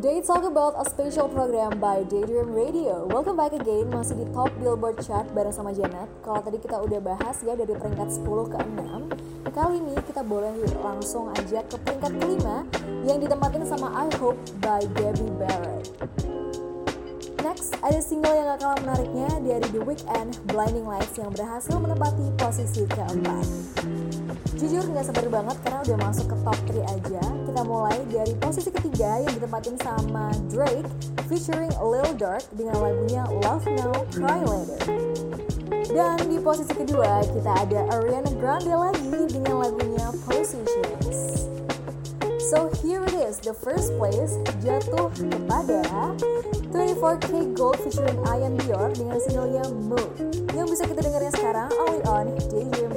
Today talk about a special program by Daydream Radio. Welcome back again, masih di top Billboard chart bareng sama Janet. Kalau tadi kita udah bahas ya dari peringkat 10 ke 6, kali ini kita boleh langsung aja ke peringkat kelima yang ditempatin sama I Hope by Gabby Barrett. Ada single yang gak kalah menariknya dari The Weeknd, Blinding Lights yang berhasil menempati posisi keempat. Jujur nggak sabar banget karena udah masuk ke top 3 aja. Kita mulai dari posisi ketiga yang ditempatin sama Drake featuring Lil Durk dengan lagunya Love Now, Cry Later. Dan di posisi kedua kita ada Ariana Grande lagi So here it is, the first place jatuh kepada 24K Gold featuring Ian Dior dengan singlenya Mood yang bisa kita dengarnya sekarang only on Daydream